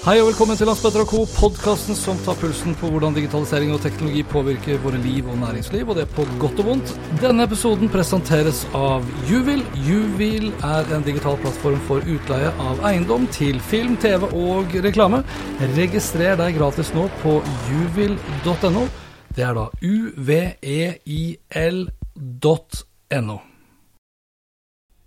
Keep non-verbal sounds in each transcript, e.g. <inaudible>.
Hei og velkommen til Landsbetter Co., podkasten som tar pulsen på hvordan digitalisering og teknologi påvirker våre liv og næringsliv, og det er på godt og vondt. Denne episoden presenteres av Juvil. Juvil er en digital plattform for utleie av eiendom til film, TV og reklame. Registrer deg gratis nå på juvil.no. Det er da uveil.no.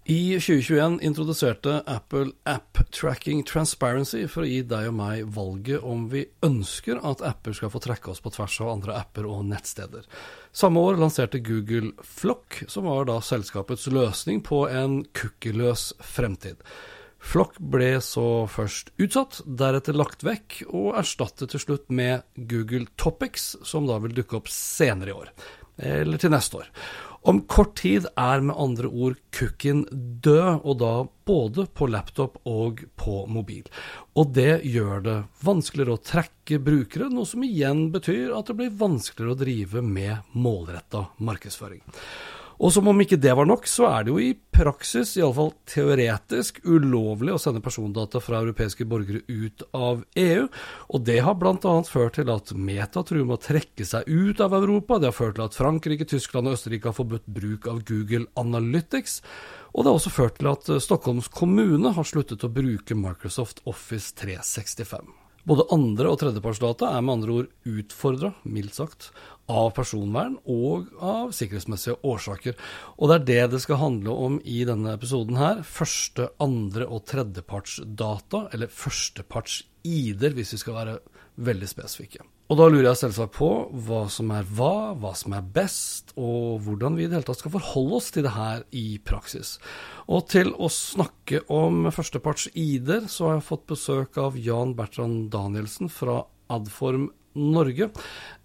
I 2021 introduserte Apple App Tracking Transparency for å gi deg og meg valget om vi ønsker at apper skal få trekke oss på tvers av andre apper og nettsteder. Samme år lanserte Google Flock, som var da selskapets løsning på en cookieløs fremtid. Flock ble så først utsatt, deretter lagt vekk, og erstattet til slutt med Google Topics, som da vil dukke opp senere i år. Eller til neste år. Om kort tid er med andre ord kukken død, og da både på laptop og på mobil. Og det gjør det vanskeligere å trekke brukere, noe som igjen betyr at det blir vanskeligere å drive med målretta markedsføring. Og som om ikke det var nok, så er det jo i praksis, iallfall teoretisk, ulovlig å sende persondata fra europeiske borgere ut av EU. Og det har bl.a. ført til at Meta truer med å trekke seg ut av Europa. Det har ført til at Frankrike, Tyskland og Østerrike har forbudt bruk av Google Analytics. Og det har også ført til at Stockholms kommune har sluttet å bruke Microsoft Office 365. Både andre- og tredjepartsdata er med andre ord utfordra, mildt sagt, av personvern og av sikkerhetsmessige årsaker. Og det er det det skal handle om i denne episoden her. Første-, andre- og tredjepartsdata, eller førsteparts-ID-er, hvis vi skal være veldig spesifikke. Og da lurer jeg selvsagt på hva som er hva, hva som er best, og hvordan vi i det hele tatt skal forholde oss til det her i praksis. Og til å snakke om førsteparts-ID-er, så har jeg fått besøk av Jan Bertrand Danielsen fra Adform Norge.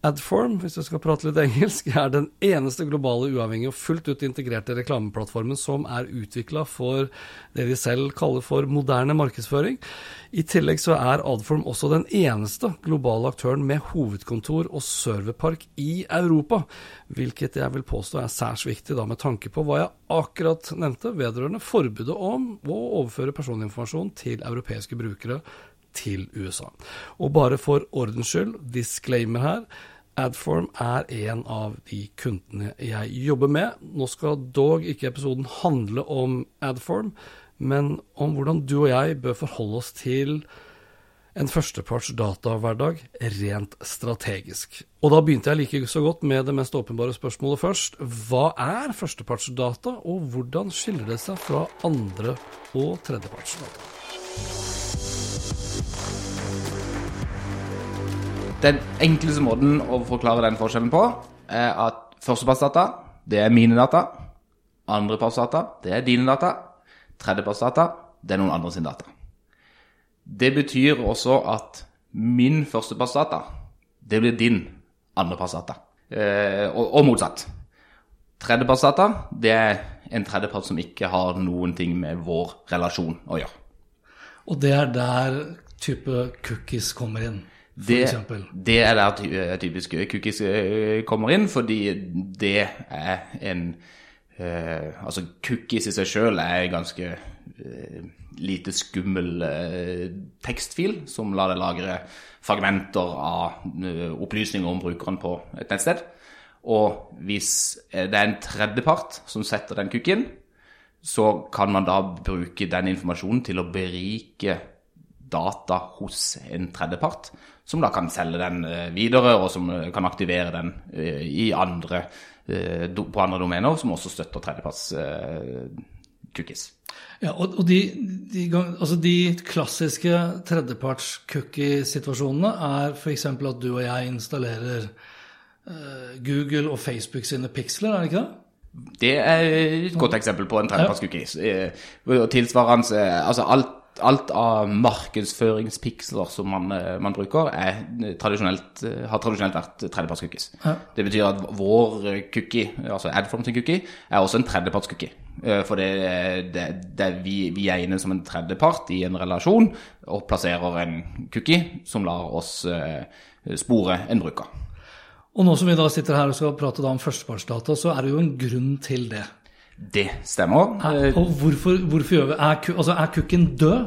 Adform, hvis du skal prate litt engelsk, <laughs> er den eneste globale uavhengige og fullt ut integrerte reklameplattformen som er utvikla for det de selv kaller for moderne markedsføring. I tillegg så er Adform også den eneste globale aktøren med hovedkontor og serverpark i Europa, hvilket jeg vil påstå er særs viktig da med tanke på hva jeg akkurat nevnte vedrørende forbudet om å overføre personinformasjon til europeiske brukere til USA. Og bare for ordens skyld, disclaimer her. Adform er en av de kundene jeg jobber med. Nå skal dog ikke episoden handle om Adform, men om hvordan du og jeg bør forholde oss til en førsteparts datahverdag rent strategisk. Og da begynte jeg like så godt med det mest åpenbare spørsmålet først. Hva er førstepartsdata, og hvordan skiller det seg fra andre- og tredjepartsdata? Den enkleste måten å forklare den forskjellen på, er at førstepartsdata, det er mine data. Andrepartsdata, det er dine data. Tredjepartsdata, det er noen andre sin data. Det betyr også at min førstepartsdata, det blir din andrepartsdata. Eh, og, og motsatt. Tredjepartsdata, det er en tredjepart som ikke har noen ting med vår relasjon å gjøre. Og det er der type cookies kommer inn, Det, det er der eh, typisk cookies eh, kommer inn, fordi det er en eh, Altså, cookies i seg sjøl er en ganske eh, lite skummel eh, tekstfil som lar deg lagre fragmenter av eh, opplysninger om brukeren på et nettsted. Og hvis eh, det er en tredjepart som setter den cookien, så kan man da bruke den informasjonen til å berike data hos en tredjepart, som da kan selge den eh, videre, og som eh, kan aktivere den eh, i andre, på andre domener, som også støtter tredjeparts cookies. Ja, og, de, de, altså de klassiske tredjeparts-cookie-situasjonene er f.eks. at du og jeg installerer Google og Facebook sine piksler, er det ikke det? Det er et godt eksempel på en tredjeparts cookie. Tilsvarende Altså alt, alt av markedsføringspiksler som man, eh, man bruker, er tradisjonelt, eh, har tradisjonelt vært tredjepartscookies. Det betyr at vår eh, cookie, altså Adform sin cookie, er også en tredjepartscookie. Eh, For det, det, det vi, vi er inne som en tredjepart i en relasjon og plasserer en cookie som lar oss spore en bruker. Og nå som vi da sitter her og skal prate om førstepartsdata, så er det jo en grunn til det. Det stemmer. Eh, Og hvorfor, hvorfor gjør vi Er, altså, er kukken død?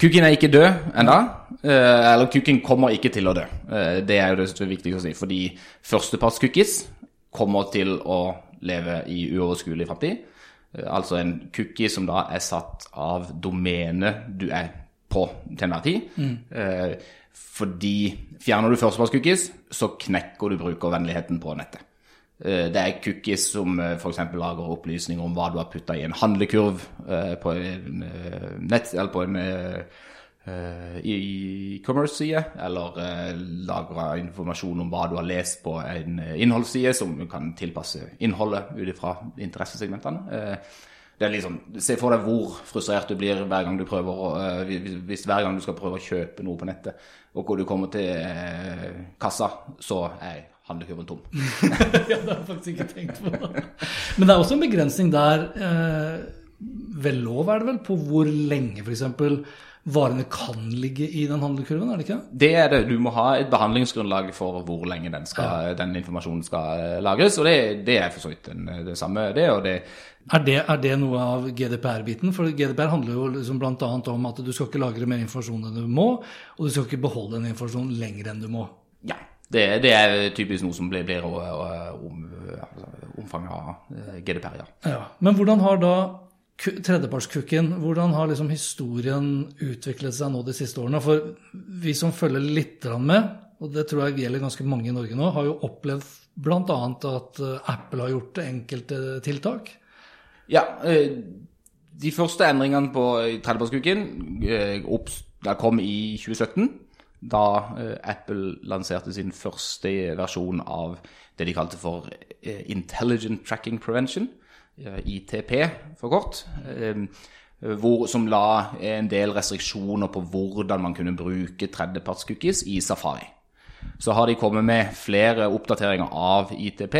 Kukken er ikke død ennå. Eh, eller kukken kommer ikke til å dø. Eh, det er jo det som er viktig å si. Fordi førsteparts-cookies kommer til å leve i uoverskuelig framtid. Eh, altså en cookie som da er satt av domenet du er på til enhver tid. Mm. fordi fjerner du førsteparts-cookies, så knekker du brukervennligheten på nettet. Eh, Det er cookies som f.eks. lager opplysninger om hva du har putta i en handlekurv eh, på en eh, nett, eller på en eh, eh, e-commerce-side, eller eh, lagrer informasjon om hva du har lest på en eh, innholdsside, som kan tilpasse innholdet ut ifra interessesegmentene. Eh, er liksom, Se for deg hvor frustrert du blir hver gang du prøver å, eh, hvis- hver gang du skal prøve å kjøpe noe på nettet, og hvor du kommer til eh, kassa, så er handlekurven tom. <laughs> ja, det har jeg faktisk ikke tenkt på. Men det er også en begrensning der, eh, ved lov er det vel, på hvor lenge f.eks. varene kan ligge i den handlekurven, er det ikke? Det er det. Du må ha et behandlingsgrunnlag for hvor lenge den, skal, den informasjonen skal eh, lagres. Og det, det er for så vidt det samme, det. Og det, Er det, er det noe av GDPR-biten? For GDPR handler jo liksom bl.a. om at du skal ikke lagre mer informasjon enn du må, og du skal ikke beholde den informasjonen lenger enn du må. ja, det, det er typisk noe som blir, blir eh, om, altså, omfanget av eh, GDPR, ja. Ja, Men hvordan har da ku- tredjepartskukken, hvordan har liksom historien utviklet seg nå de siste årene? For vi som følger litt med, og det tror jeg gjelder ganske mange i Norge nå, har jo opplevd bl.a. at eh, Apple har gjort enkelte tiltak. Ja, eh, de første endringene på eh, der kom i 2017, da eh, Apple lanserte sin første versjon av det de kalte for eh, Intelligent Tracking Prevention, eh, ITP for kort, hvor, som la en del restriksjoner på hvordan man kunne bruke tredjepartscookies i Safari. Så har de kommet med flere oppdateringer av ITP,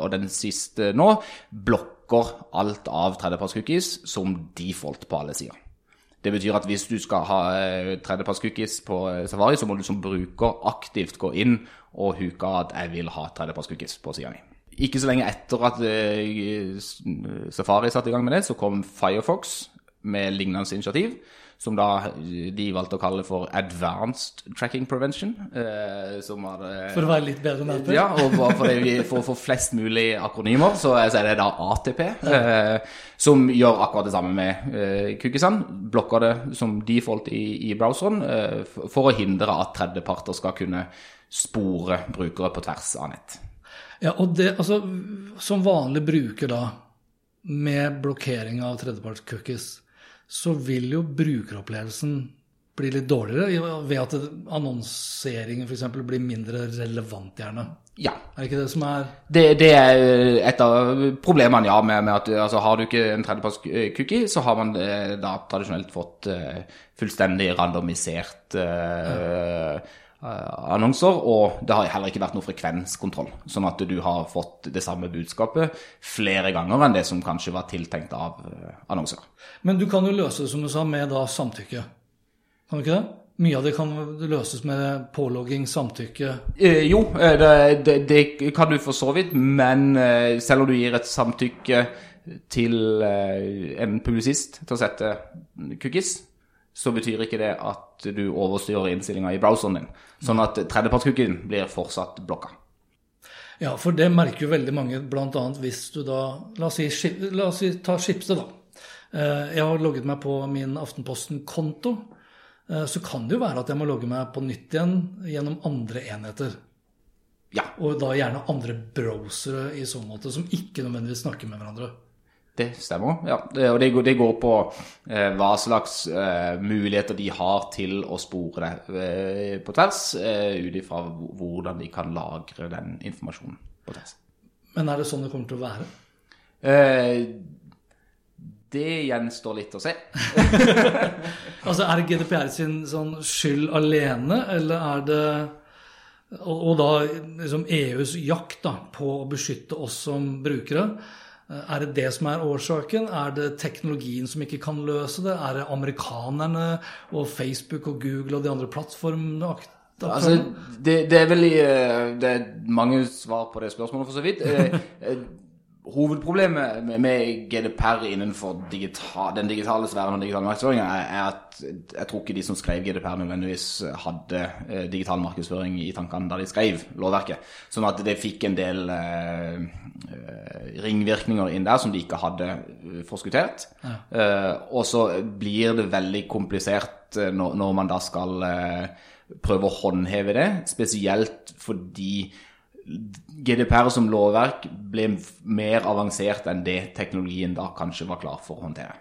og den siste nå blokker alt av tredjepartscookies som default på alle sider. Det betyr at hvis du skal ha eh, tredjepartscookies på eh, Safari, så må du som bruker aktivt gå inn og huke at jeg vil ha tredjepartscookies på sida mi. Ikke så lenge etter at eh, Safari satte i gang med det, så kom Firefox med lignende initiativ, som da de valgte å kalle for Advanced Tracking Prevention. Eh, som var eh, For å være litt bedre enn Apple. ja, og for, får for flest mulig akronymer, så er det da ATP, eh, som gjør akkurat det samme med eh, cookiesene. Blokker det som default i, i browseren eh, for, å hindre at tredjeparter skal kunne spore brukere på tvers av nett. Ja, og det, altså, Som vanlig bruker da, med blokkering av tredjepartscookies, så vil jo brukeropplevelsen bli litt dårligere ved at annonseringen f.eks. blir mindre relevant, gjerne. Ja. Er det ikke det som er Det, det er et av problemene ja, med, med at altså, har du ikke en tredjeparts-cookie, så har man eh, da tradisjonelt fått eh, fullstendig randomisert uh, eh, annonser, og det har heller ikke vært noe frekvenskontroll. Sånn at du har fått det samme budskapet flere ganger enn det som kanskje var tiltenkt av eh, annonser. Men du kan jo løse det, som du sa, med da samtykke. Kan du ikke det? Mye av det kan løses med pålogging, samtykke. Eh, jo, eh, det, det, det kan du for så vidt, men eh, selv om du gir et samtykke til eh, en publisist til å sette cookies, så betyr ikke det at du overstyrer innstillinga i browseren din. Sånn at tredjepartscookien blir fortsatt blokka. Ja, for det merker jo veldig mange, bl.a. hvis du da La oss si, la oss si ta Schibsted, da. Eh, Jeg har logget meg på min Aftenposten-konto. Eh, Så kan det jo være at jeg må logge meg på nytt igjen gjennom andre enheter. Ja, Og da gjerne andre browsere i så måte, som ikke nødvendigvis snakker med hverandre. Det stemmer. Ja, og det går, det går på eh, hva slags eh, muligheter de har til å spore det eh, på tvers, eh, ut ifra hvordan de kan lagre den informasjonen på tvers. Men er det sånn det kommer til å være? Eh, det gjenstår litt å se. <laughs> Altså, Er det GDPR sin sånn skyld alene, eller er det Og, og da liksom EUs jakt da, på å beskytte oss som brukere. Eh, Er det det som er årsaken? Er det teknologien som ikke kan løse det? Er det amerikanerne og Facebook og Google og de andre plattformene? Altså, det, det er vel eh, Det er mange svar på det spørsmålet, for så vidt. <laughs> Hovedproblemet med- GDPR innenfor digital, den digitale sfæren og digital markedsføring er, at jeg tror ikke de som skrev GDPR nødvendigvis hadde eh, digital markedsføring i tankene da de skrev lovverket. Sånn at det fikk en del eh, eh, ringvirkninger inn der som de ikke hadde forskuttert. Eh, og så blir det veldig komplisert når, man da skal prøve å håndheve det, spesielt fordi GDPR som lovverk ble mer avansert enn det teknologien da kanskje var klar for å håndtere.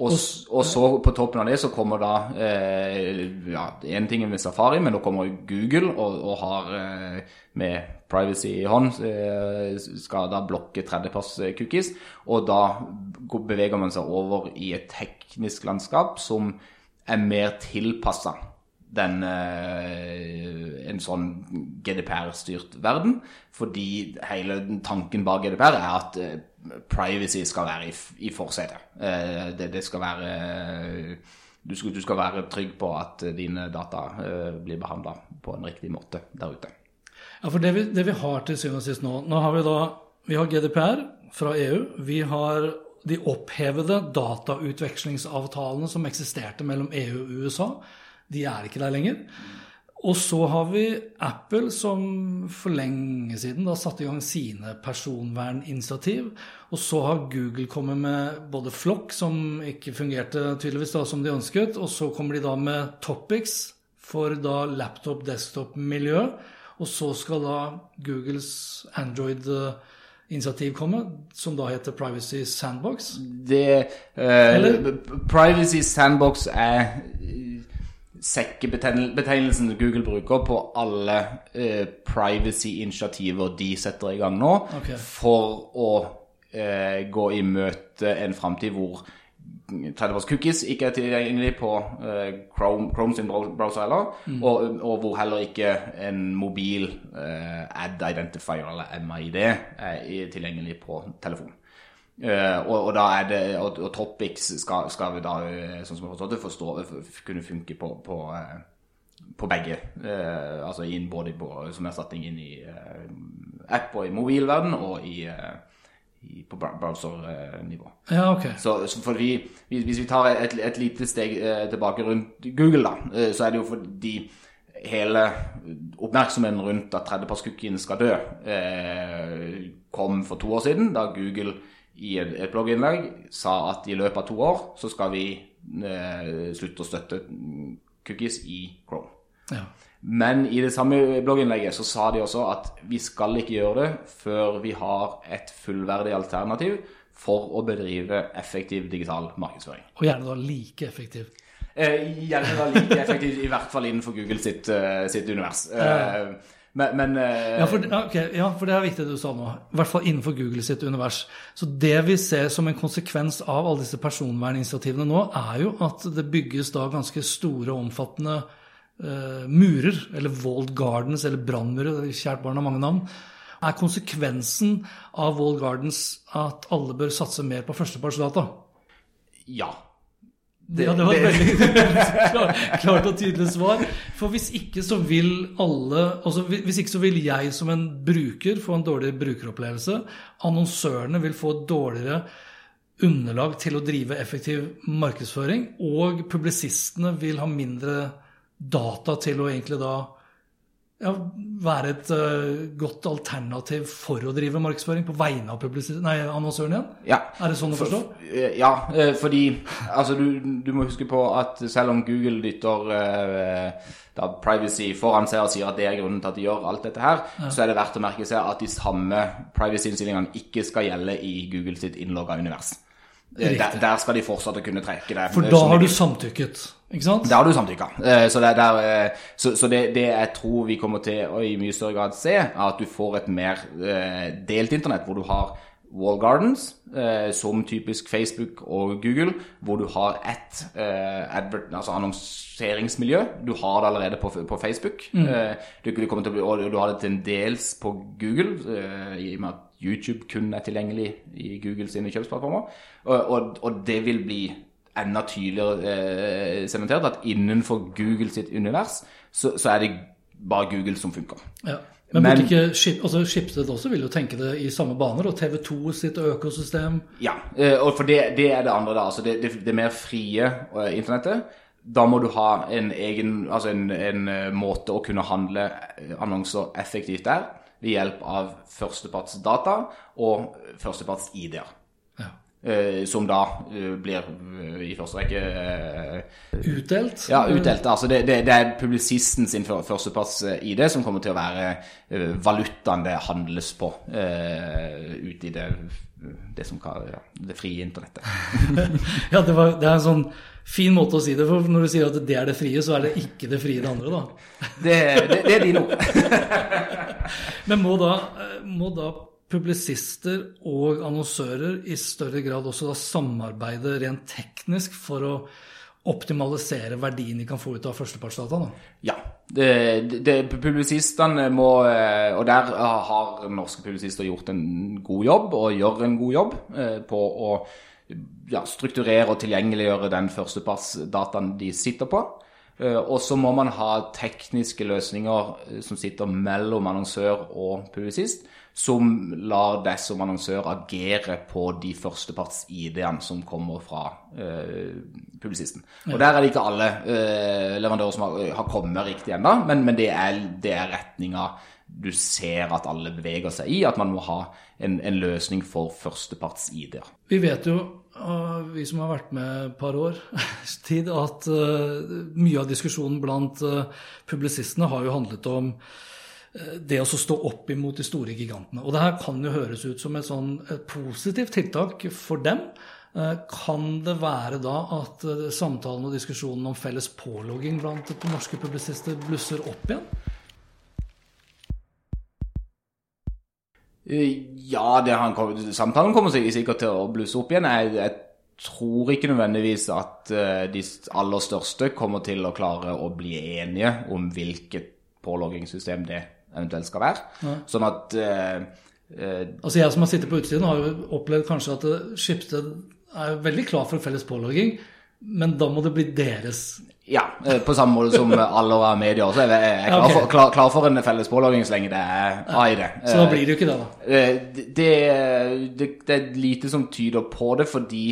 Og, og så på toppen av det så kommer da eh, ja, En ting er med Safari, men nå kommer Google og, og har eh, med privacy i hånd eh, skal da blokke tredjepass-cookies. Og da beveger man seg over i et teknisk landskap som er mer tilpassa den, eh, en sånn GDPR-styrt verden. Fordi hele tanken bak GDPR er at eh, privacy skal være i, i forsetet. Eh, det, det skal være du skal, du skal være trygg på at dine data blir behandla på en riktig måte der ute. Ja, for det vi, det vi har til syvende og sist nå Nå har vi da vi har GDPR fra EU. Vi har de opphevede datautvekslingsavtalene som eksisterte mellom EU og USA. De er ikke der lenger. Og så har vi Apple som for lenge siden da satte i gang sine personverninitiativ. Og så har Google kommet med både Flock, som ikke fungerte tydeligvis da som de ønsket, og så kommer de da med Topics for da laptop-desktop-miljø. Og så skal da Googles Android-initiativ komme, som da heter Privacy Sandbox. Det uh, Eller? Privacy Sandbox er sekkebetegnelsen Google bruker på alle eh, privacy-initiativer de setter i gang nå, okay. for å eh, gå i møte en framtid hvor tredjeparts cookies ikke er tilgjengelig på eh, Chrome, Chrome sin browser heller, og, og hvor heller ikke en mobil eh, ad identifier, eller MID, er i- tilgjengelig på telefon. Eh, og, og da er det Og, og Topics skal, skal vi da, eh, sånn som jeg forstår det, forstå, kunne funke på, på, eh, på begge. Uh, altså inn både på, som erstatning inn i uh, app og i mobilverden, og i, i, på browser-nivå. Ja, ok. Så, så for vi, hvis vi tar et, et lite steg tilbake rundt Google, da, så er det jo fordi hele oppmerksomheten rundt at tredjepartscookien skal dø, kom for to år siden, da Google i et, blogginnlegg sa at i løpet av to år så skal vi eh, slutte å støtte cookies i Chrome. Ja. Men i det samme blogginnlegget så sa de også at vi skal ikke gjøre det før vi har et fullverdig alternativ for å bedrive effektiv digital markedsføring. Og gjerne da like effektiv. Eh, gjerne da like effektiv, i hvert fall innenfor Google sitt, eh, sitt univers. Eh, men men eh, Ja for, okay, ja, for det er viktig det du sa nå. I hvert fall innenfor Google sitt univers. Så det vi ser som en konsekvens av alle disse personverninitiativene nå, er jo at det bygges da ganske store og omfattende uh, murer, eller walled gardens, eller brannmurer, kjært barn har mange navn. Er konsekvensen av walled gardens at alle bør satse mer på førstepartsdata? ja. Ja, det var et veldig <laughs> klart, klart og tydelig svar. For hvis ikke så vil alle altså Hvis ikke så vil jeg som en bruker få en dårligere brukeropplevelse. Annonsørene vil få et dårligere underlag til å drive effektiv markedsføring. Og publisistene vil ha mindre data til å egentlig da ja, være et uh, godt alternativ for å drive markedsføring på vegne av nei, annonsøren igjen? Ja. Er det sånn å forstå? For, Ja, eh, fordi altså, du, du må huske på at selv om Google dytter uh, da privacy foran seg og sier at det er grunnen til at de gjør alt dette her, så er det verdt å merke seg at de samme privacy-innstillingene ikke skal gjelde i Google sitt innlogga univers. Eh, Der, der skal de fortsatt kunne trekke det. For eh, da har du samtykket, ikke sant? Der har du samtykka. Eh, Så, det, er der, eh, så, så det, det jeg tror vi kommer til å i mye større grad se, er at du får et mer eh, delt internett, hvor du har wall gardens, eh, som typisk Facebook og Google, hvor du har ett eh, altså annonseringsmiljø. Du har det allerede på, på Facebook. Eh, du, du kommer til og du har det til en dels på Google, i og med at YouTube kun er tilgjengelig i Google sine kjøpsplattformer. Og, og, og det vil bli enda tydeligere eh, sementert at innenfor Google sitt univers, så, så er det bare Google som funker. Ja. Men, Men- ikke altså Schibsted også vil jo tenke det i samme baner, og TV2 sitt økosystem Ja, eh, og for det, det er det andre da, altså det, det, det mer frie eh, internettet. Da må du ha en egen, altså en, en måte å kunne handle annonser effektivt der, ved hjelp av førstepartsdata og førsteparts-ID-er. Eh, som da eh, blir eh, i første rekke utdelt. ja, utdelt. Altså det, det, det er publisisten sin før- førsteparts-ID som kommer til å være valutaen det handles på ute i det, det som kan, ja, det frie internettet. <laughs> Ja, det, var, det er en sånn fin måte å si det for når du sier at det er det frie, så er det ikke det frie det andre, da. Det, det, det er de nå. <laughs> Men må da, må da publisister og annonsører i større grad også da samarbeide rent teknisk for å optimalisere verdien de kan få ut av førstepartsdata? da? Ja. Det, det, publisistene må eh, Og der har norske publisister gjort en god jobb, og gjør en god jobb, eh, på å ja, strukturere og tilgjengeliggjøre den førstepartsdataen de sitter på. Eh, Og så må man ha tekniske løsninger som sitter mellom annonsør og publisist, som lar deg som annonsør agere på de førsteparts-ID-ene som kommer fra eh, publisisten. Og der er det ikke alle eh, leverandører som har, har kommet riktig ennå, men, men det er, det er retninga du ser at alle beveger seg i, at man må ha en, en løsning for førsteparts-ID-er. Vi vet jo, vi som har vært med et par år <laughs> tid, at uh, mye av diskusjonen blant uh, publisistene har jo handlet om det å stå opp imot de store gigantene. Og det her kan jo høres ut som et sånn positivt tiltak for dem. Uh, Kan det være da at uh, samtalen og diskusjonen om felles pålogging blant norske publisister blusser opp igjen? Eh, Ja, han samtalen kommer sikkert til å blusse opp igjen. Jeg, jeg tror ikke nødvendigvis at eh, de aller største kommer til å klare å bli enige om hvilket påloggingssystem det eventuelt skal være. Sånn at eh, eh, Altså Jeg som har sittet på utsiden, har jo opplevd kanskje at Skipsted er veldig klar for felles pålogging, men da må det bli deres Ja, eh, på samme måte som <laughs> alle av medier. Jeg er klar, for, klar, klar for en felles pålogging så lenge det er AI det. Så da blir det jo ikke det, da. Eh, Det, det, det er lite som tyder på det, fordi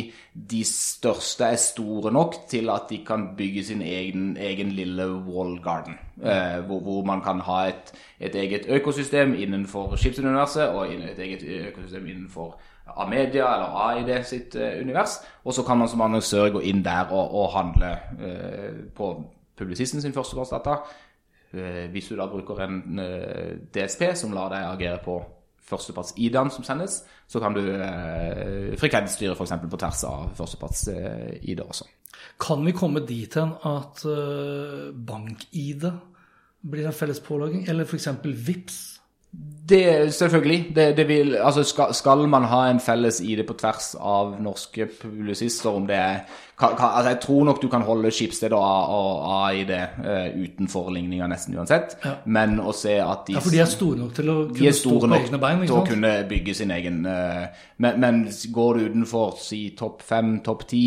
de største er store nok til at de kan bygge sin egen, egen lille wall garden. Mm. Hvor, hvor man kan ha et, et eget økosystem innenfor skipsuniverset og et eget økosystem innenfor Amedia eller AID sitt eh, univers. Og så kan man som annonsør gå inn der og, og handle eh, på publisisten sin førstepartsdata. Eh, hvis du da bruker en eh, DSP som lar deg agere på førsteparts-ID-en som sendes, så kan du eh, frekvensstyre f.eks. på tvers av førsteparts-ID også. Kan vi komme dit hen at uh, bank-ID blir en felles pålogging, eller f.eks. VIPS? Det, selvfølgelig. Det, det vil, altså skal, skal man ha en felles ID på tvers av norske publisister, om det er kan, kan, altså Jeg tror nok du kan holde Skipsted og, AID eh, utenfor ligninga nesten uansett, men å se at de Ja, for de er store nok til å kunne stå på egne bein. til å kunne bygge sin egen uh, men, men går du utenfor si topp fem, topp ti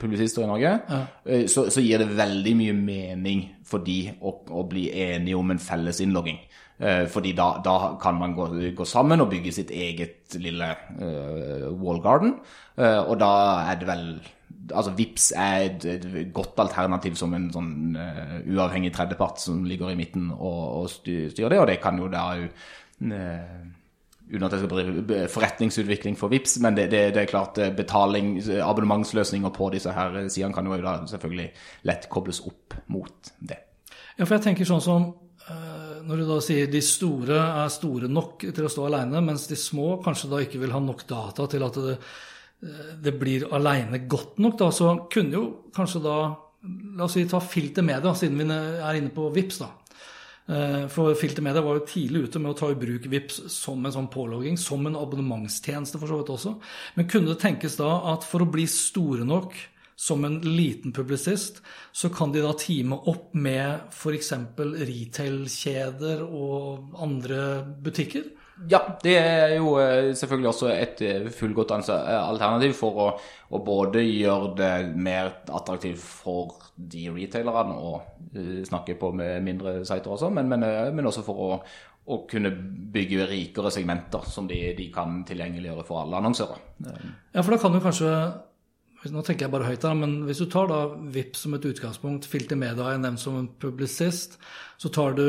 publisister i Norge, eh, så, så gir det veldig mye mening for de å, å bli enige om en felles innlogging. Eh, fordi da, da kan man gå, gå sammen og bygge sitt eget lille uh, wall garden. Uh, og da er det vel Altså Vips er et, et godt alternativ som en sånn uh, uavhengig tredjepart som ligger i midten og, og styrer det, og det kan jo da eh, uten at jeg skal drive forretningsutvikling for VIPS, men det, det, det er klart betaling, abonnementsløsninger på disse her sidene kan jo da selvfølgelig lett kobles opp mot det. Ja, for jeg tenker sånn som når du da sier de store er store nok til å stå alene, mens de små kanskje da ikke vil ha nok data til at det, eh, det blir alene godt nok, da, så kunne jo kanskje da La oss si ta filtermedia, siden vi er inne på VIPS da. Eh, for filtermedia var jo tidlig ute med å ta i bruk VIPS som en sånn pålogging, som en abonnementstjeneste for så vidt også. Men kunne det tenkes da at for å bli store nok som en liten publisist, så kan de da teame opp med f.eks. retail-kjeder og andre butikker? Ja, det er jo eh, selvfølgelig også et eh, fullgodt alternativ for å, å, både gjøre det mer attraktivt for de retailerne å snakke på med mindre sider også, men, men, men også for å, å, kunne bygge rikere segmenter som de, de, kan tilgjengeliggjøre for alle annonsører. Ja, for da kan du kanskje nå tenker jeg bare høyt her, men Hvis du tar da VIP som et utgangspunkt, Filter Media er nevnt som en publisist, så tar du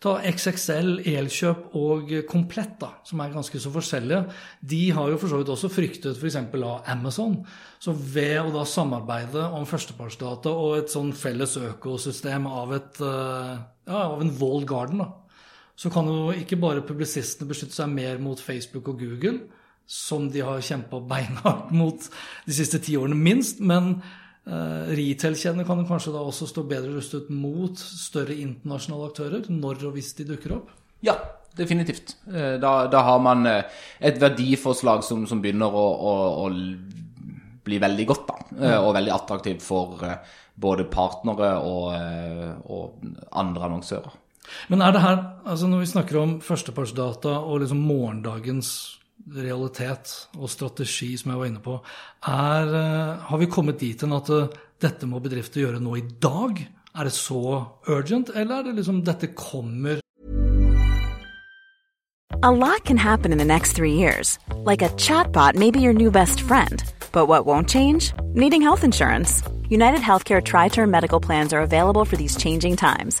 Ta XXL, Elkjøp og Komplett, da, som er ganske så forskjellige. De har jo for så vidt også fryktet f.eks. av Amazon. Så ved å da samarbeide om førstepartsdata og et sånn felles økosystem av, et, eh, ja, av en walled garden, da, så kan jo ikke bare publisistene beskytte seg mer mot Facebook og Google, som de har kjempa beinhardt <laughs> mot de siste ti årene, minst, men Uh, Retail-kjedene kan kanskje da også stå bedre rustet mot større internasjonale aktører når og hvis de dukker opp? Ja, definitivt. Eh, da, da har man eh, et verdiforslag som, som begynner å, å, å, bli veldig godt, da. Og veldig attraktivt for både partnere og, og andre annonsører. Men er det her, altså når vi snakker om førstepartsdata og liksom morgendagens realitet og strategi, som jeg var inne på, er, eh, har vi kommet dit hen at eh, dette må bedrifter gjøre nå i dag? Er det så urgent, eller er det liksom dette kommer A lot can happen in the next three years. Like a chatbot may be your new best friend. But what won't change? Needing health insurance. United Healthcare Tri Term Medical Plans are available for these changing times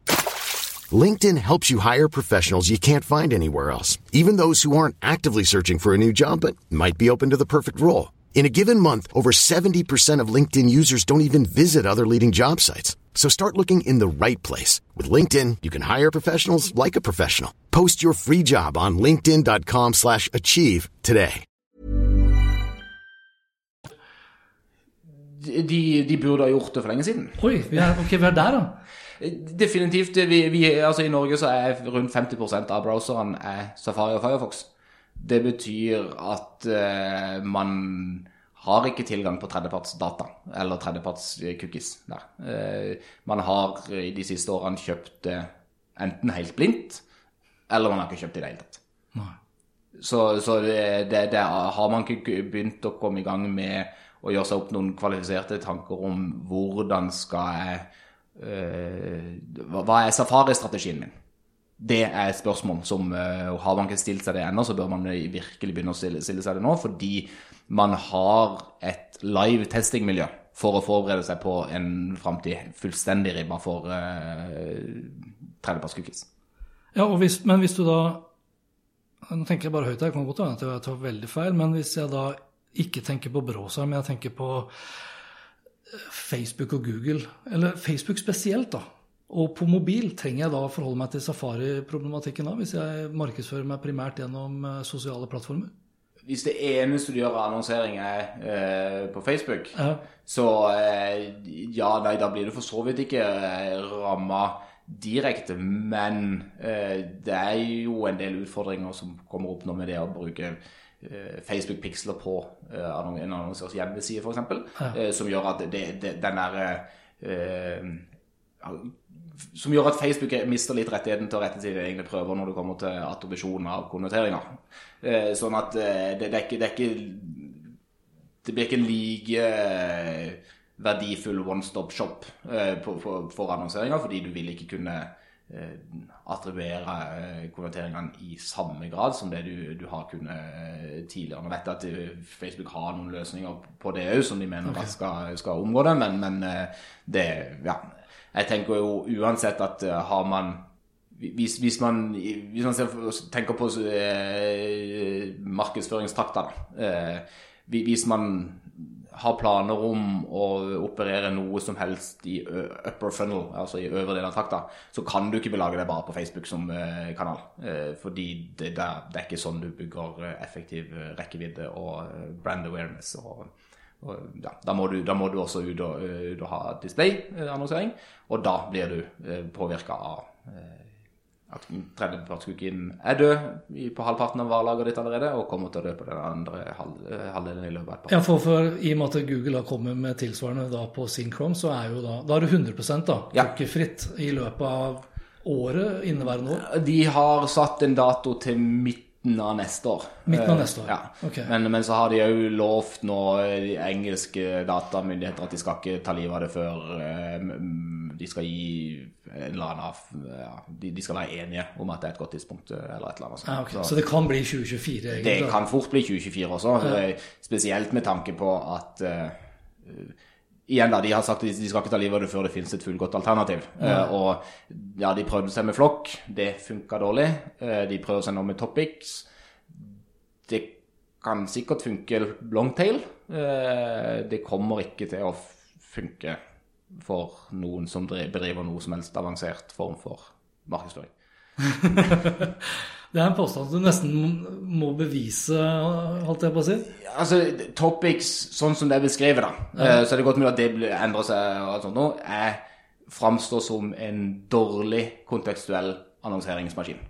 LinkedIn helps you hire professionals you can't find anywhere else, even those who aren't actively searching for a new job but might be open to the perfect role. In a given month, over 70% of LinkedIn users don't even visit other leading job sites. So start looking in the right place. With LinkedIn, you can hire professionals like a professional. Post your free job on linkedin.com slash achieve today. De, de burde ha gjort det for lenge siden. Oi, vi er, ok, vi er der da. Definitivt. Vi, vi, altså I Norge så er rundt 50% av browseren Safari og Firefox. Det betyr at uh, man har ikke tilgang på tredjepartsdata eller tredjeparts-cookies der. Uh, man har i de siste årene kjøpt det enten helt blindt, eller man har ikke kjøpt det i det hele tatt. Nei. Så, så det, det, det, har man ikke begynt å komme i gang med å gjøre seg opp noen kvalifiserte tanker om hvordan skal jeg Eh, hva er safari-strategien min? Det er et spørsmål som uh, Har man ikke stilt seg det ennå, så bør man virkelig begynne å stille, stille, seg det nå. Fordi man har et live testing-miljø for å forberede seg på en framtid fullstendig ribba for uh, tredjeparts-cookies. Ja, hvis, men hvis du da Nå tenker jeg bare høyt her, kan godt hende at jeg tar veldig feil, men hvis jeg da ikke tenker på Bråsheim, jeg tenker på Facebook og Google, eller Facebook spesielt, da. Og på mobil trenger jeg da å forholde meg til safari-problematikken da, hvis jeg markedsfører meg primært gjennom eh, sosiale plattformer? Hvis det eneste du gjør av annonsering er eh, på Facebook, ja. så eh, ja, nei, da blir du for så vidt ikke eh, ramma direkte. Men eh, det er jo en del utfordringer som kommer opp nå med det å bruke Eh, Facebook-piksler på eh, en annonsørs hjemmeside, f.eks. Ja. Eh, som gjør at det, det, den der som gjør at Facebook mister litt rettigheten til å rette sine egne prøver når det kommer til attribusjon av konverteringer. Sånn at det, det, er ikke, det, er ikke, det blir ikke en like verdifull one stop shop for, for annonseringer, fordi du vil ikke kunne attribuere eh, konverteringene i samme grad som det du, du har kunnet eh, tidligere. Nå vet jeg at Facebook har noen løsninger på det òg, som de mener okay. skal, skal, omgå det, men, men, det Ja. Jeg tenker jo uansett at har man hvis, hvis, man, hvis man tenker på eh, markedsføringstakter, da. Eh, hvis man har planer om å operere noe som helst i upper funnel, altså i øvre del av trakta, så kan du ikke belage deg bare på Facebook som kanal. Fordi det, det, er ikke sånn du bygger effektiv rekkevidde og brand awareness. og, og ja, da, må du, da, må du, også ut og, ut og ha display-annonsering, og da blir du påvirka av at tredjepartscooken er død på halvparten av varelaget ditt allerede, og kommer til å dø på den andre eh, halvdelen i løpet av et par Ja, for, for, I og med at Google har kommet med tilsvarende da på sin Chrome, så er jo da, da er det 100% da, cookiefritt ja. i løpet av året, inneværende år? De har satt en dato til midt midten av neste år. Midten av neste år? Ja. Okay. Men, men, så har de òg lovt nå, de engelske datamyndigheter, at de skal ikke ta livet av det før eh, de skal gi en eller annen ja, de, de, skal være enige om at det er et godt tidspunkt. Eh, eller et eller annet. Ah, okay. så, så, det kan bli 2024? egentlig? Det kan fort bli 2024 også. Ja. Spesielt med tanke på at uh, Igjen da, De har sagt at de skal ikke ta livet av det før det finnes et fullgodt alternativ. Ja. Uh, og ja, De prøvde seg med Flokk, det funka dårlig. Uh, de prøver seg nå med Topics. Det kan sikkert funke longtail. Uh, det kommer ikke til å funke for noen som bedriver noe som helst avansert form for markedsføring. Det er en påstand du nesten må bevise, holdt jeg på å si. Altså, Topics, sånn som det er beskrevet, da, ja. Eh, så er det godt mulig at det endrer seg og alt sånt nå, er, framstår som en dårlig kontekstuell annonseringsmaskin.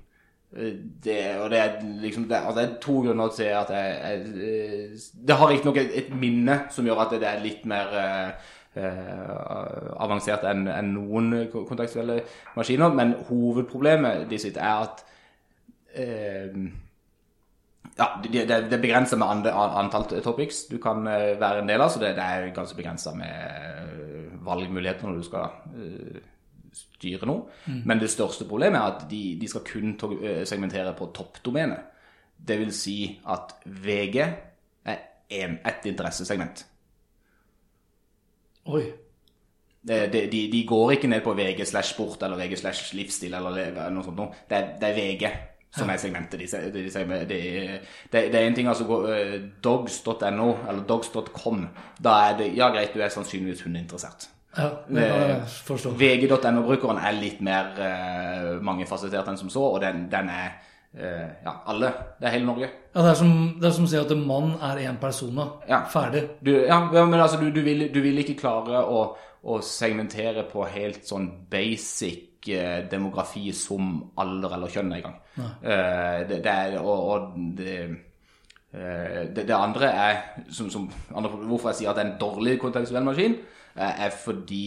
Eh, det, og det er liksom det, altså det er to grunner til at jeg, jeg eh, Det har riktignok et, et minne som gjør at det er litt mer eh, avansert enn en noen kontekstuelle maskiner. Men hovedproblemet de sitt er at eh, ja, det, det, er begrenser med andre, antall topics du kan eh, være en del av, så det, det er ganske begrensa med eh, valgmuligheter når du skal styre noe. Mm. Men det største problemet er at de, de skal kun segmentere på toppdomene. Det vil si at VG er ett interessesegment. Oi. De, de, de, går ikke ned på VG slash sport eller VG slash livsstil eller noe sånt. Noe. Det, det er VG som er segmentet. De, de, det, er en ting altså uh, dogs.no eller dogs.com. Da er det Ja, greit, du er sannsynligvis hundeinteressert. Ja, VG.no-brukeren er litt mer uh, mangefasettert enn som så, og den, den er ja, alle. Det er hele Norge. Ja, Det er som, det er som å si at en mann er én person. Ja. Ferdig. Du, ja, men altså, du, du, vil, du, vil, ikke klare å, å, segmentere på helt sånn basic eh, demografi som alder eller kjønn en gang. Uh, det, det, er, og, og det, uh, det, det, andre er som, som, andre, Hvorfor jeg sier at det er en dårlig kontekstuell maskin, uh, er fordi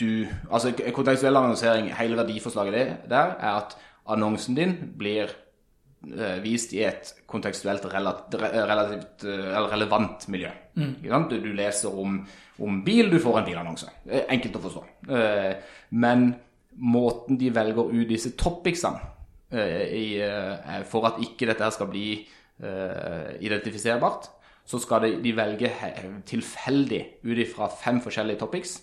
du Altså, kontekstuell annonsering, hele verdiforslaget der, er at annonsen din blir Eh, vist i et kontekstuelt relativt relativt relevant miljø. Mm. Du, du, leser om, om, bil, du får en bilannonse. Enkelt å forstå. Eh, men måten de velger ut disse topicsene for at ikke dette skal bli identifiserbart, så skal de, de velge tilfeldig ut ifra fem forskjellige topics.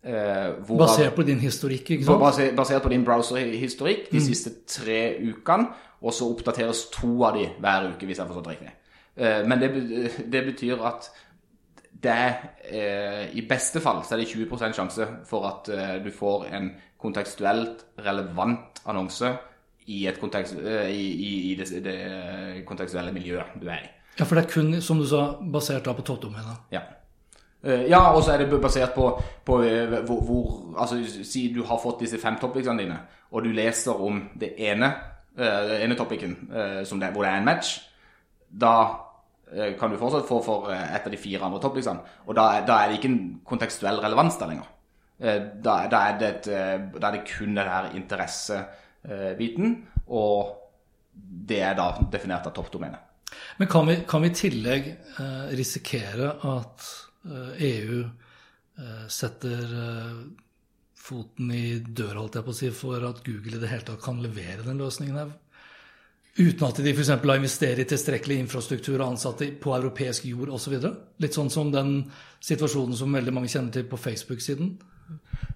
Basert på din historikk, ikke sant? Basert, basert på din browserhistorikk de mm. siste tre ukene og så oppdateres to av de hver uke, hvis jeg har forstått riktig. Eh, men det, <laughs> det, betyr at det er eh, I beste fall så er det 20 sjanse for at eh, du får en kontekstuelt relevant annonse i, kontekst, i, i, i det, det, kontekstuelle miljøet du er i. Ja, for det er kun, som du sa, basert da på toppdomenet? Ja. Ja, og så er det basert på, på hvor, hvor, Altså, si du har fått disse fem topicsene dine, og du leser om det ene uh, ene topicen uh, hvor det er en match, da uh, kan du fortsatt få for et av de fire andre topicsene. Og da, da, er det ikke en kontekstuell relevans der lenger. Da, da, er det et, da, er det kun den her interessebiten, og det er da definert av toppdomenet. Men kan vi i tillegg risikere at EU setter foten i døra holdt jeg på å si, for at Google i det hele tatt kan levere den løsningen her. Uten at de f.eks. har investert i tilstrekkelig infrastruktur og ansatte på europeisk jord osv. Litt sånn som den situasjonen som veldig mange kjenner til på Facebook-siden.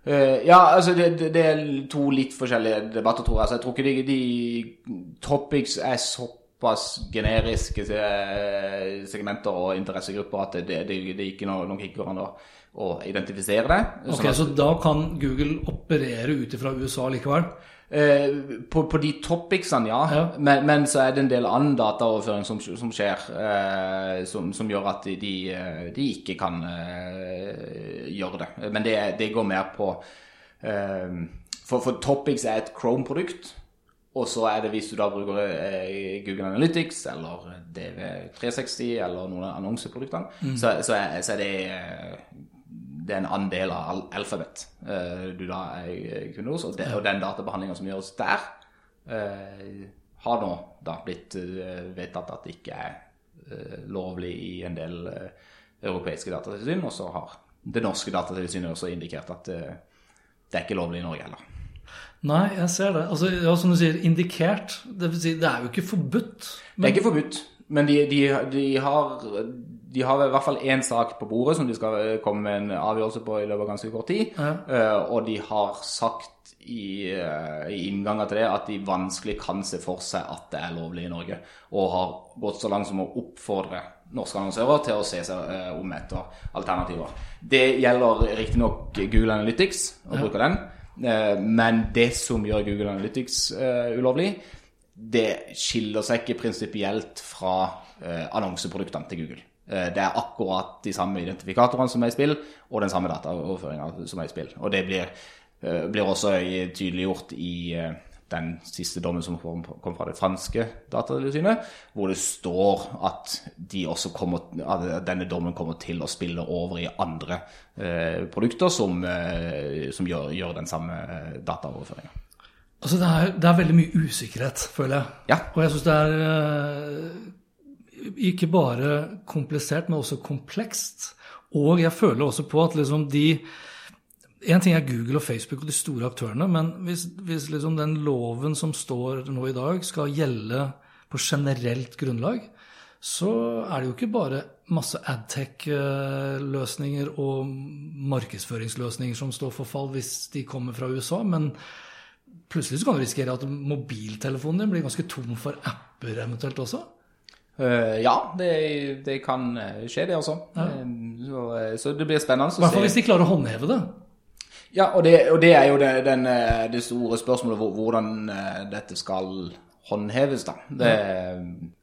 Uh, ja, altså det, det, er to litt forskjellige debatter, tror jeg. Altså, jeg tror ikke de, de topics er såpass generiske eh, segmenter og interessegrupper at det, det, det, ikke noe, noe ikke an å, å identifisere det. Ok, Sånn at- Så da kan Google operere ut ifra USA likevel? Eh, på, på de topicsene, ja. Ja. Men, men så er det en del annen dataoverføring som, som skjer, eh, som, som gjør at de, de, de ikke kan eh, gjøre det. Men det, det går mer på eh, for, for topics er et Chrome-produkt. Og så er det hvis du da bruker eh, Google Analytics eller DV360 eller noen av annonseproduktene, så, så, er, så er det eh, det er en andel av al alfabet eh, du da er kunde hos, og, det, og den databehandlinga som gjøres der, har nå da blitt vedtatt at det ikke er lovlig i en del europeiske datatilsyn, og så har det norske datatilsynet også indikert at det er ikke lovlig i Norge heller. Nei, jeg ser det. Altså, ja, Som du sier, indikert. Det vil si, det er jo ikke forbudt. Det er ikke forbudt, men de, de, de, har, de har i hvert fall én sak på bordet som de skal eh, komme med en avgjørelse på i løpet av ganske kort tid. Eh, og de har sagt i, eh, i innganger til det at de vanskelig kan se for seg at det er lovlig i Norge. Og har gått så langt som å oppfordre norske annonsører til å se seg om etter alternativer. Det gjelder riktignok Google Analytics, å bruke den. Eh, men det som gjør Google Analytics eh, ulovlig, det skiller seg ikke prinsipielt fra eh, annonseproduktene til Google. Det er akkurat de samme identifikatorene som er i spill, og den samme dataoverføringa som er i spill. Og det blir, blir også tydeliggjort i den siste dommen som kom, fra det franske datatilsynet, hvor det står at de også kommer, at denne dommen kommer til å spille over i andre eh, produkter som, eh, som gjør, gjør den samme eh, dataoverføringa. Altså, det er, det er veldig mye usikkerhet, føler jeg. Ja. Og jeg syns det er eh, ikke bare komplisert, men også komplekst. Og jeg føler også på at liksom de En ting er Google og Facebook og de store aktørene, men hvis, hvis liksom den loven som står nå i dag, skal gjelde på generelt grunnlag, så er det jo ikke bare masse adtech-løsninger og markedsføringsløsninger som står for fall hvis de kommer fra USA, men plutselig så kan du risikere at mobiltelefonen din blir ganske tom for apper eventuelt også. Eh, ja, det, det kan eh, skje, det også. Eh, så, eh, så det blir spennende I hvert fall hvis de klarer å håndheve det. Ja, og det, og det er jo det, den, eh, det store spørsmålet hvordan eh, dette skal håndheves, da. Det,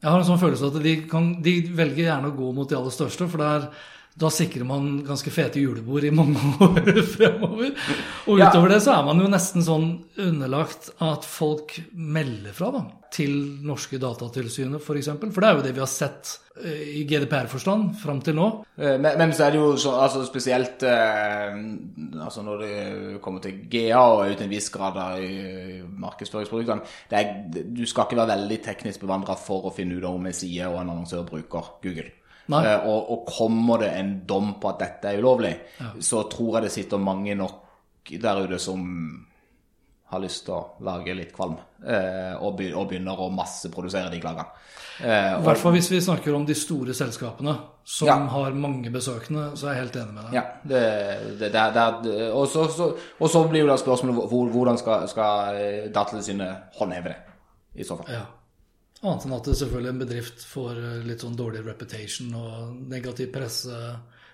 Jeg har en sånn følelse at de, kan, de velger gjerne å gå mot de aller største, for der, da sikrer man ganske fete julebord i mange <laughs> år fremover. Og Ja. utover det så er man jo nesten sånn underlagt at folk melder fra da, til norske datatilsynet f.eks. For, eksempel. for det er jo det vi har sett eh, i GDPR-forstand fram til nå. Eh, Men, men så er det jo så, altså spesielt eh, altså når det kommer til GA og uten en viss grad av markedsføringsproduktene det er, Du skal ikke være veldig teknisk bevandra for å finne ut om en side og en annonsør bruker Google. Eh, og, og kommer det en dom på at dette er ulovlig, så tror jeg det sitter mange nok der ute som har lyst til å lage litt kvalm, eh, og, be, og begynner å masseprodusere de klagene. Eh, I hvert fall hvis vi snakker om de store selskapene som Ja. har mange besøkende, så er jeg helt enig med deg. Ja, det, det, det, det, og, så, så, og så blir jo da spørsmålet hvordan skal, skal Datatilsynet håndheve det, i så fall. Ja. Annet enn at det selvfølgelig en bedrift får eh, litt sånn dårlig reputation og negativ presse.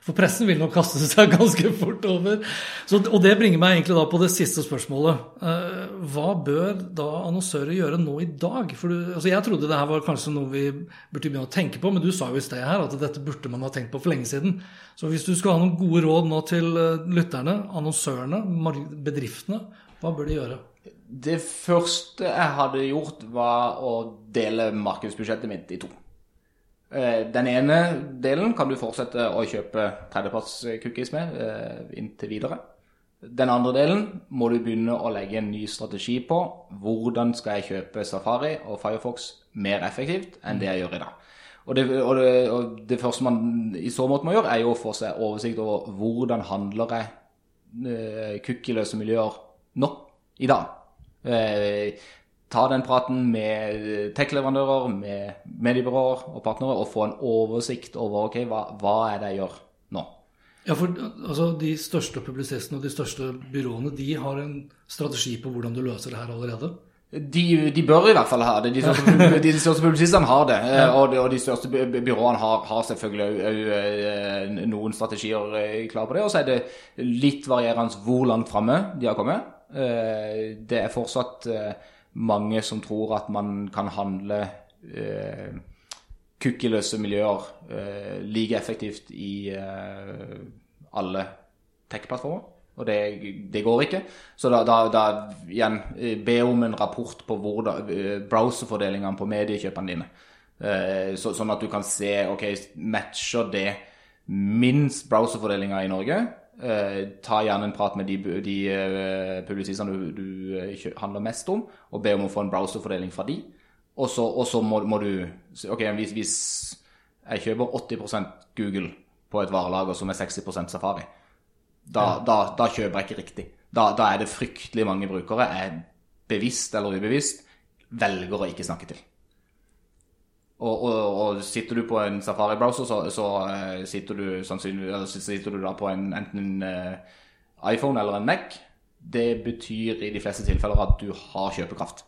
For pressen vil nok kaste seg <laughs> ganske fort over. Så, og det bringer meg egentlig da på det siste spørsmålet. Eh, hva bør da annonsører gjøre nå i dag? For du, altså jeg trodde det her var kanskje noe vi burde begynne å tenke på, men du sa jo i sted her at dette burde man ha tenkt på for lenge siden. Så hvis du skal ha noen gode råd nå til eh, lytterne, annonsørene, bedriftene, hva bør de gjøre? Det første jeg hadde gjort, var å dele markedsbudsjettet mitt i to. Eh, Den ene delen kan du fortsette å kjøpe tredjeparts-cookies med eh, inntil videre. Den andre delen må du begynne å legge en ny strategi på. Hvordan skal jeg kjøpe Safari og Firefox mer effektivt enn det jeg gjør i dag? Og det, og det, og det første man i så måte må gjøre, er jo å få seg oversikt over hvordan handler jeg eh, cookieløse miljøer nå, i dag. Eh, ta den praten med tech-leverandører, med mediebyråer og partnere, og få en oversikt over ok, hva, hva er det jeg gjør nå. Ja, for altså, De største publisistene og de største byråene de har en strategi på hvordan du løser det her allerede? De, de bør i hvert fall ha det. De største, de største publisistene har det. eh, Og, de. og de største by- by- byråene har, har selvfølgelig òg noen strategier eh, klare på det. Og så er det litt varierende hvor langt framme de har kommet. Eh, Det er fortsatt eh, mange som tror at man kan handle kukkeløse miljøer eh, like effektivt i eh, alle tech-plattformer. Og det, det går ikke. Så da, da, da igjen eh, be om en rapport på eh, browserfordelingene på mediekjøpene dine. Eh, så, sånn at du kan se ok, matcher det minst browserfordelinga i Norge. Eh, ta gjerne en prat med de, de eh, publisistene du, du eh, handler mest om, og be om å få en browserfordeling fra de. Og så, og så må, må du Ok, hvis, hvis jeg kjøper 80% Google på et varelager som er 60% Safari, da, da, da kjøper jeg ikke riktig. Da, da er det fryktelig mange brukere jeg bevisst eller ubevisst velger å ikke snakke til. Og, og, og sitter du på en Safari-browser, så, så uh, sitter du sannsynligvis sitter du da på en, enten en uh, iPhone eller en Mac. Det betyr i de fleste tilfeller at du har kjøpekraft.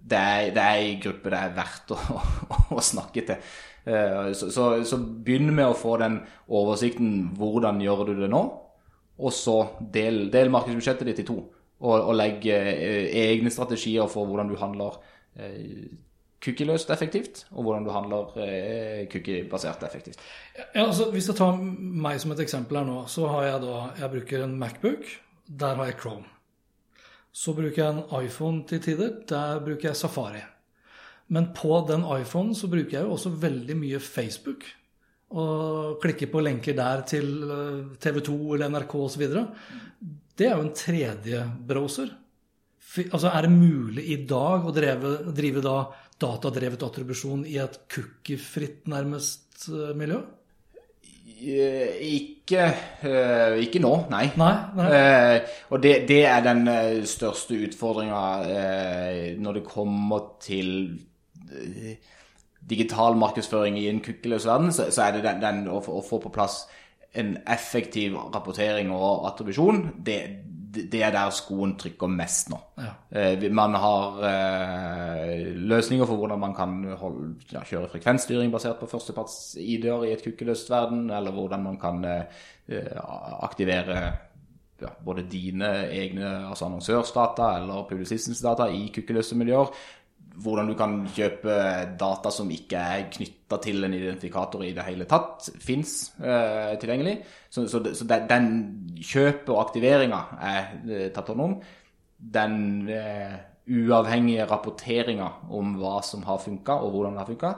Det er, det er en gruppe det er verdt å, å, <laughs> å snakke til. Uh, Så, så, så begynn med å få den oversikten. Hvordan gjør du det nå? Og så del, del markedsbudsjettet ditt i to. Og, og legg eh, egne strategier for hvordan du handler cookie-løst effektivt, og hvordan du handler eh, cookie-basert effektivt. Ja, altså, hvis jeg tar meg som et eksempel her nå, så har jeg da Jeg bruker en Macbook. Der har jeg Chrome. Så bruker jeg en iPhone til tider. Der bruker jeg Safari. Men på den iPhonen så bruker jeg jo også veldig mye Facebook. Og klikker på lenker der til TV 2 eller NRK osv. Det er jo en tredje browser. Altså, Er det mulig i dag å drive, drive da datadrevet attribusjon i et cookiefritt, nærmest, eh, miljø? Eh, Ikke, eh, ikke nå, nei. Nei, nei. Og det, det er den største utfordringa når det kommer til digital markedsføring i en kukkeløs verden, så, så er det den, den å, få- å få på plass en effektiv rapportering og attribusjon. Det, det er der skoen trykker mest nå. Ja. Eh, Man har eh, løsninger for hvordan man kan holde, ja, kjøre frekvensstyring basert på førsteparts-ID-er i et kukkeløst verden, eller hvordan man kan eh, aktivere ja, både dine egne altså annonsørsdata eller publisistens data i kukkeløse miljøer. Hvordan du kan kjøpe data som ikke er knytta til en identifikator i det hele tatt, fins eh, tilgjengelig. Så, så, så den kjøpet og aktiveringa er eh, tatt hånd om. Den eh, uavhengige rapporteringa om hva som har funka, og hvordan det har funka,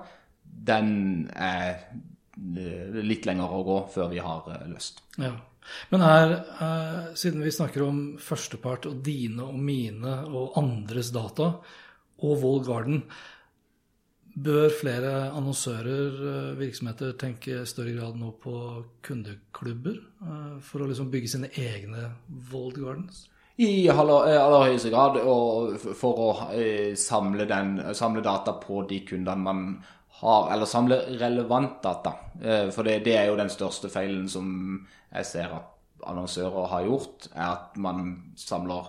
den er eh, litt lenger å gå før vi har eh, løst. Ja. Men her, siden vi snakker om førstepart og dine og mine og andres data, og Wall Garden, bør flere annonsører, eh, virksomheter, tenke i større grad nå på kundeklubber eh, for å liksom bygge sine egne Walled Gardens? I aller, eh, aller høyeste grad, og for å samle, den, samle data på de kundene man har, eller samle relevant data. For det, det er jo den største feilen som jeg ser at annonsører har gjort, er at man samler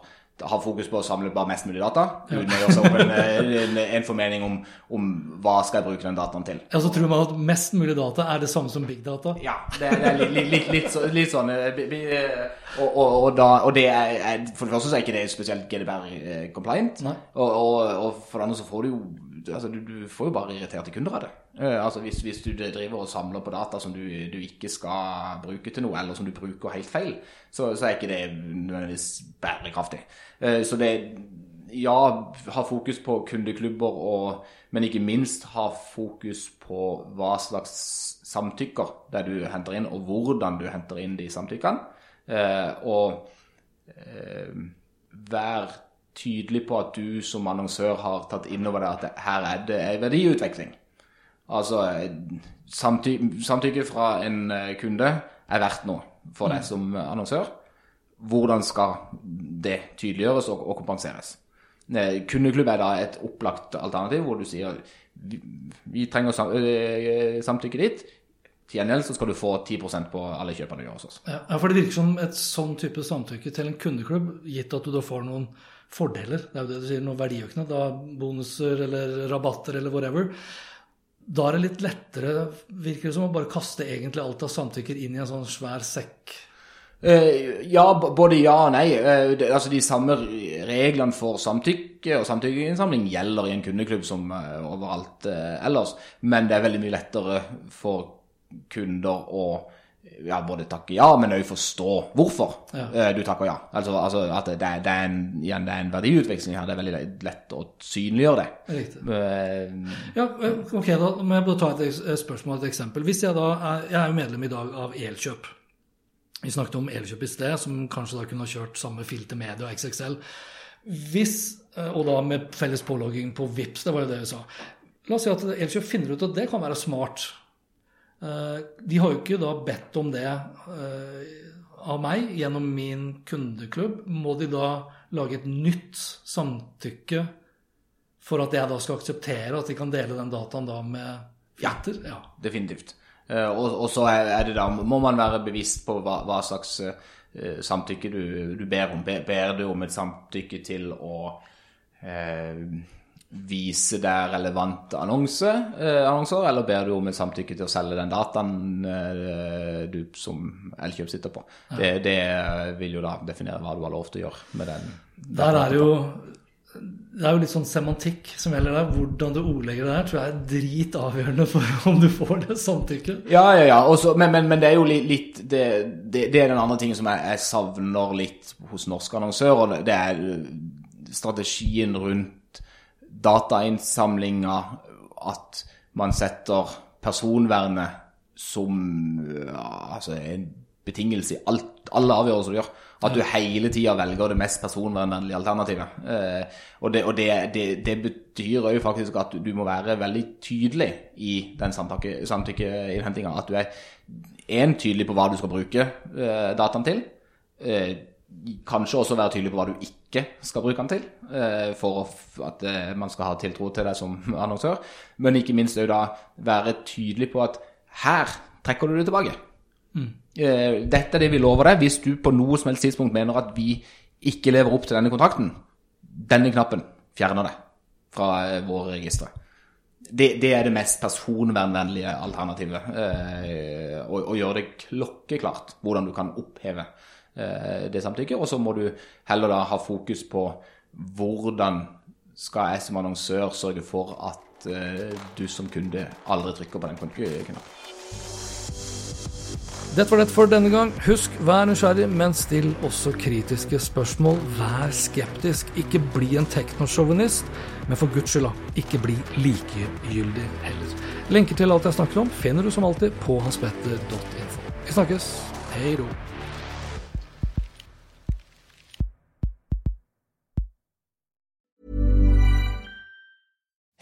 har fokus på å samle bare mest mulig data, uten å gjøre seg opp en, en, en formening om, om hva skal jeg bruke den dataen til. Ja, så tror man at mest mulig data er det samme som big data. Ja, det, det er litt, litt, litt, så- litt sånn eh, eh, og, og, og, da, og det er, For det første så er ikke det spesielt GDPR-compliant. Og, og, og for det andre så får du jo altså du, du får jo bare irriterte kunder av det. Eh, altså hvis, hvis du driver og samler på data som du, du ikke skal bruke til noe, eller som du bruker helt feil, så, så er ikke det nødvendigvis bærekraftig. Eh, så det ja, ha fokus på kundeklubber, og, men ikke minst ha fokus på hva slags samtykker det du henter inn, og hvordan du henter inn de samtykkene. Eh, og vær tydelig på at du som annonsør har tatt inn over deg at her er det en verdiutvikling. Altså samty samtykke fra en eh, kunde er verdt noe for deg som annonsør. Hvordan skal det tydeliggjøres og, og kompenseres? Eh, Kundeklubb er da et opplagt alternativ hvor du sier vi, trenger eh, ditt. Til gjengjeld så skal du få 10% på alle kjøpene du gjør hos oss. Ja, for det virker som et sånn type samtykke til en kundeklubb, gitt at du da får noen fordeler, det er jo det du sier, noen verdiøkende, da bonuser eller rabatter eller whatever. Da er det litt lettere, virker det som, å bare kaste egentlig alt av samtykker inn i en sånn svær sekk. Uh, ja, både ja og nei. Det, altså De samme reglene for samtykke og samtykkeinnsamling gjelder i en kundeklubb som uh, overalt ellers. Men det er veldig mye lettere for kunder å ja, både takke ja, men òg forstå hvorfor ja. du takker ja. Altså, altså at det, det, er en, igjen, det er en verdiutveksling her. Det er veldig lett å synliggjøre det. Riktig. ja, ok, da må jeg bare ta et spørsmål, et eksempel. Hvis jeg da er, jeg er medlem i dag av Elkjøp. Vi snakket om Elkjøp i sted, som kanskje da kunne ha kjørt samme filter media og XXL. Hvis, eh, og da med felles pålogging på VIPS, det var jo det vi sa. La oss si at Elkjøp finner ut at det kan være smart. Eh, de har jo ikke da bedt om det eh, av meg gjennom min kundeklubb. Må de da lage et nytt samtykke for at jeg da skal akseptere at de kan dele den dataen da med filter? Ja, definitivt. Eh, og, og, så er det da, må man være bevisst på hva, hva slags samtykke du, du, ber om. Ber du om et samtykke til å vise deg relevante annonse, eh, annonser, eller ber du om et samtykke til å selge den dataen du som Elkjøp sitter på? Ja. Det, det, vil jo da definere hva du har lov til å gjøre med den. Der er det jo det er jo litt sånn semantikk som gjelder der. Hvordan du ordlegger det her, tror jeg er dritavgjørende for <laughs> om du får det samtykket. Ja, ja, ja. Også, men, men, men, det er jo litt det, det, det, er den andre tingen som jeg, jeg savner litt hos norske annonsører. Det er strategien rundt datainnsamlinga. At man setter personvernet som altså, en betingelse i alt, alle avgjørelser du gjør. At du hele tida velger det mest personvernvennlige alternativet. Eh, og, det, og det, det, det, betyr jo faktisk at du må være veldig tydelig i den samtykkeinnhentinga. At du er én tydelig på hva du skal bruke eh, dataen til. Eh, kanskje også være tydelig på hva du ikke skal bruke den til, eh, for at eh, man skal ha tiltro til deg som <laughs> annonsør. Men ikke minst òg da være tydelig på at her trekker du det tilbake. Mm. Dette er det vi lover deg. Hvis du på noe som helst tidspunkt mener at vi ikke lever opp til denne kontrakten, denne knappen fjerner det fra eh, våre registre. Det, det, er det mest personvernvennlige alternativet. Eh, å, gjøre det klokkeklart hvordan du kan oppheve eh, det samtykket. Og så må du heller da ha fokus på hvordan skal jeg som annonsør sørge for at eh, du som kunde aldri trykker på den knappen. Dette var det for denne gang. Husk, vær nysgjerrig, men still også kritiske spørsmål. Vær skeptisk. Ikke bli en teknosjåvinist, men for guds skyld, ikke bli likegyldig heller. Lenker til alt jeg snakker om, finner du som alltid på hanspetter.info. Vi snakkes. Hei ro.